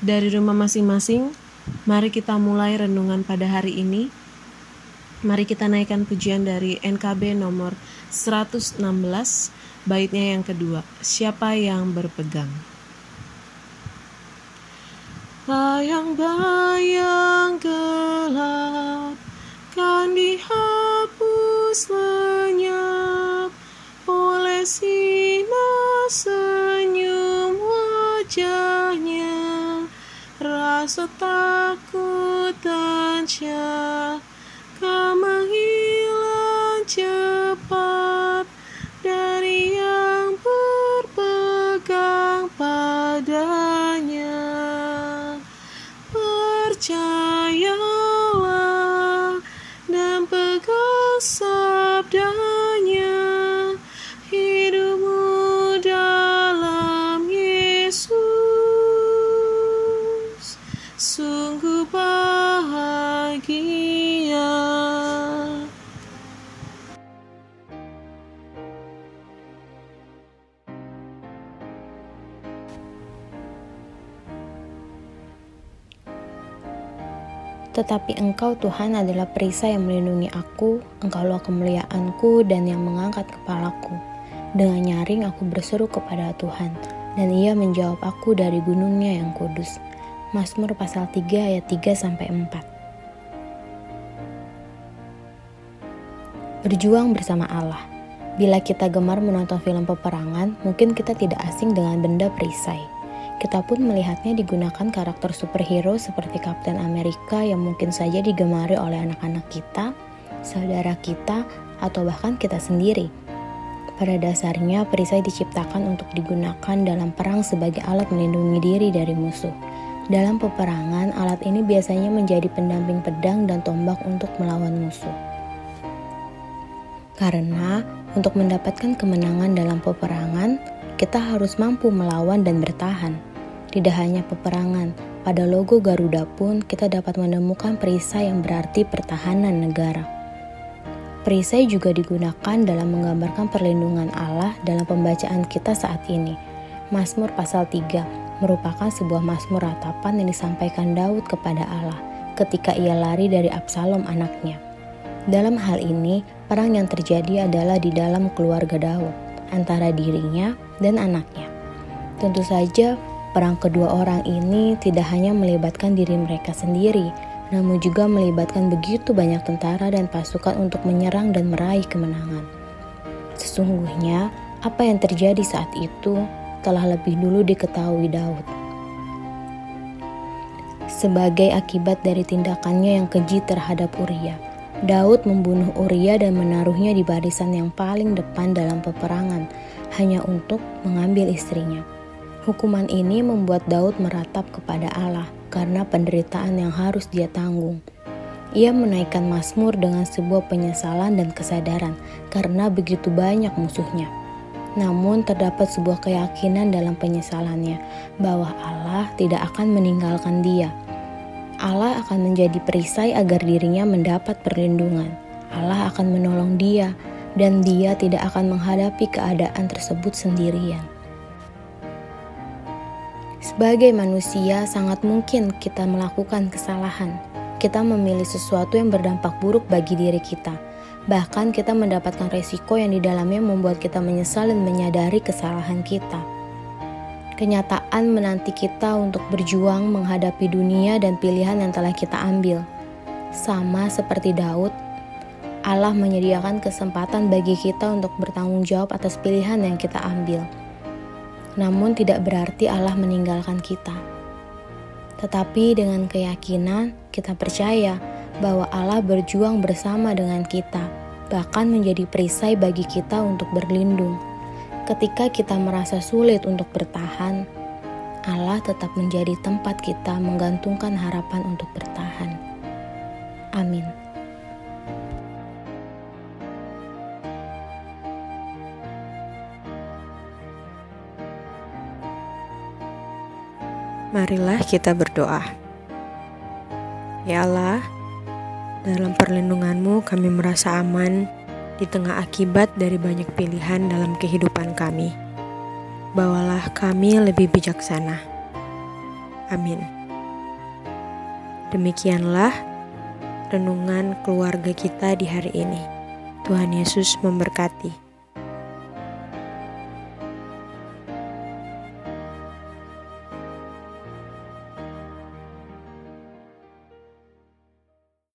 dari rumah masing-masing, mari kita mulai renungan pada hari ini. Mari kita naikkan pujian dari NKB nomor 116, baitnya yang kedua. Siapa yang berpegang? Bayang-bayang gelap rasa takut dan caka bahagia Tetapi Engkau Tuhan adalah perisai yang melindungi aku, Engkaulah kemuliaanku dan yang mengangkat kepalaku. Dengan nyaring aku berseru kepada Tuhan, dan ia menjawab aku dari gunungnya yang kudus. Mazmur pasal 3 ayat 3 sampai 4. Berjuang bersama Allah. Bila kita gemar menonton film peperangan, mungkin kita tidak asing dengan benda perisai. Kita pun melihatnya digunakan karakter superhero seperti Kapten Amerika yang mungkin saja digemari oleh anak-anak kita, saudara kita, atau bahkan kita sendiri. Pada dasarnya, perisai diciptakan untuk digunakan dalam perang sebagai alat melindungi diri dari musuh. Dalam peperangan, alat ini biasanya menjadi pendamping pedang dan tombak untuk melawan musuh. Karena untuk mendapatkan kemenangan dalam peperangan, kita harus mampu melawan dan bertahan. Tidak hanya peperangan, pada logo Garuda pun kita dapat menemukan perisai yang berarti pertahanan negara. Perisai juga digunakan dalam menggambarkan perlindungan Allah dalam pembacaan kita saat ini. Mazmur pasal 3 merupakan sebuah mazmur ratapan yang disampaikan Daud kepada Allah ketika ia lari dari Absalom anaknya. Dalam hal ini, perang yang terjadi adalah di dalam keluarga Daud, antara dirinya dan anaknya. Tentu saja, Perang kedua orang ini tidak hanya melibatkan diri mereka sendiri, namun juga melibatkan begitu banyak tentara dan pasukan untuk menyerang dan meraih kemenangan. Sesungguhnya, apa yang terjadi saat itu telah lebih dulu diketahui Daud. Sebagai akibat dari tindakannya yang keji terhadap Uria, Daud membunuh Uria dan menaruhnya di barisan yang paling depan dalam peperangan, hanya untuk mengambil istrinya. Hukuman ini membuat Daud meratap kepada Allah karena penderitaan yang harus dia tanggung. Ia menaikkan Mazmur dengan sebuah penyesalan dan kesadaran karena begitu banyak musuhnya. Namun terdapat sebuah keyakinan dalam penyesalannya bahwa Allah tidak akan meninggalkan dia. Allah akan menjadi perisai agar dirinya mendapat perlindungan. Allah akan menolong dia dan dia tidak akan menghadapi keadaan tersebut sendirian. Sebagai manusia, sangat mungkin kita melakukan kesalahan. Kita memilih sesuatu yang berdampak buruk bagi diri kita. Bahkan kita mendapatkan resiko yang di dalamnya membuat kita menyesal dan menyadari kesalahan kita. Kenyataan menanti kita untuk berjuang menghadapi dunia dan pilihan yang telah kita ambil. Sama seperti Daud, Allah menyediakan kesempatan bagi kita untuk bertanggung jawab atas pilihan yang kita ambil namun tidak berarti Allah meninggalkan kita. Tetapi dengan keyakinan, kita percaya bahwa Allah berjuang bersama dengan kita, bahkan menjadi perisai bagi kita untuk berlindung. Ketika kita merasa sulit untuk bertahan, Allah tetap menjadi tempat kita menggantungkan harapan untuk bertahan. Amin. Marilah kita berdoa. Ya Allah, dalam perlindunganmu kami merasa aman di tengah akibat dari banyak pilihan dalam kehidupan kami. Bawalah kami lebih bijaksana. Amin. Demikianlah renungan keluarga kita di hari ini. Tuhan Yesus memberkati.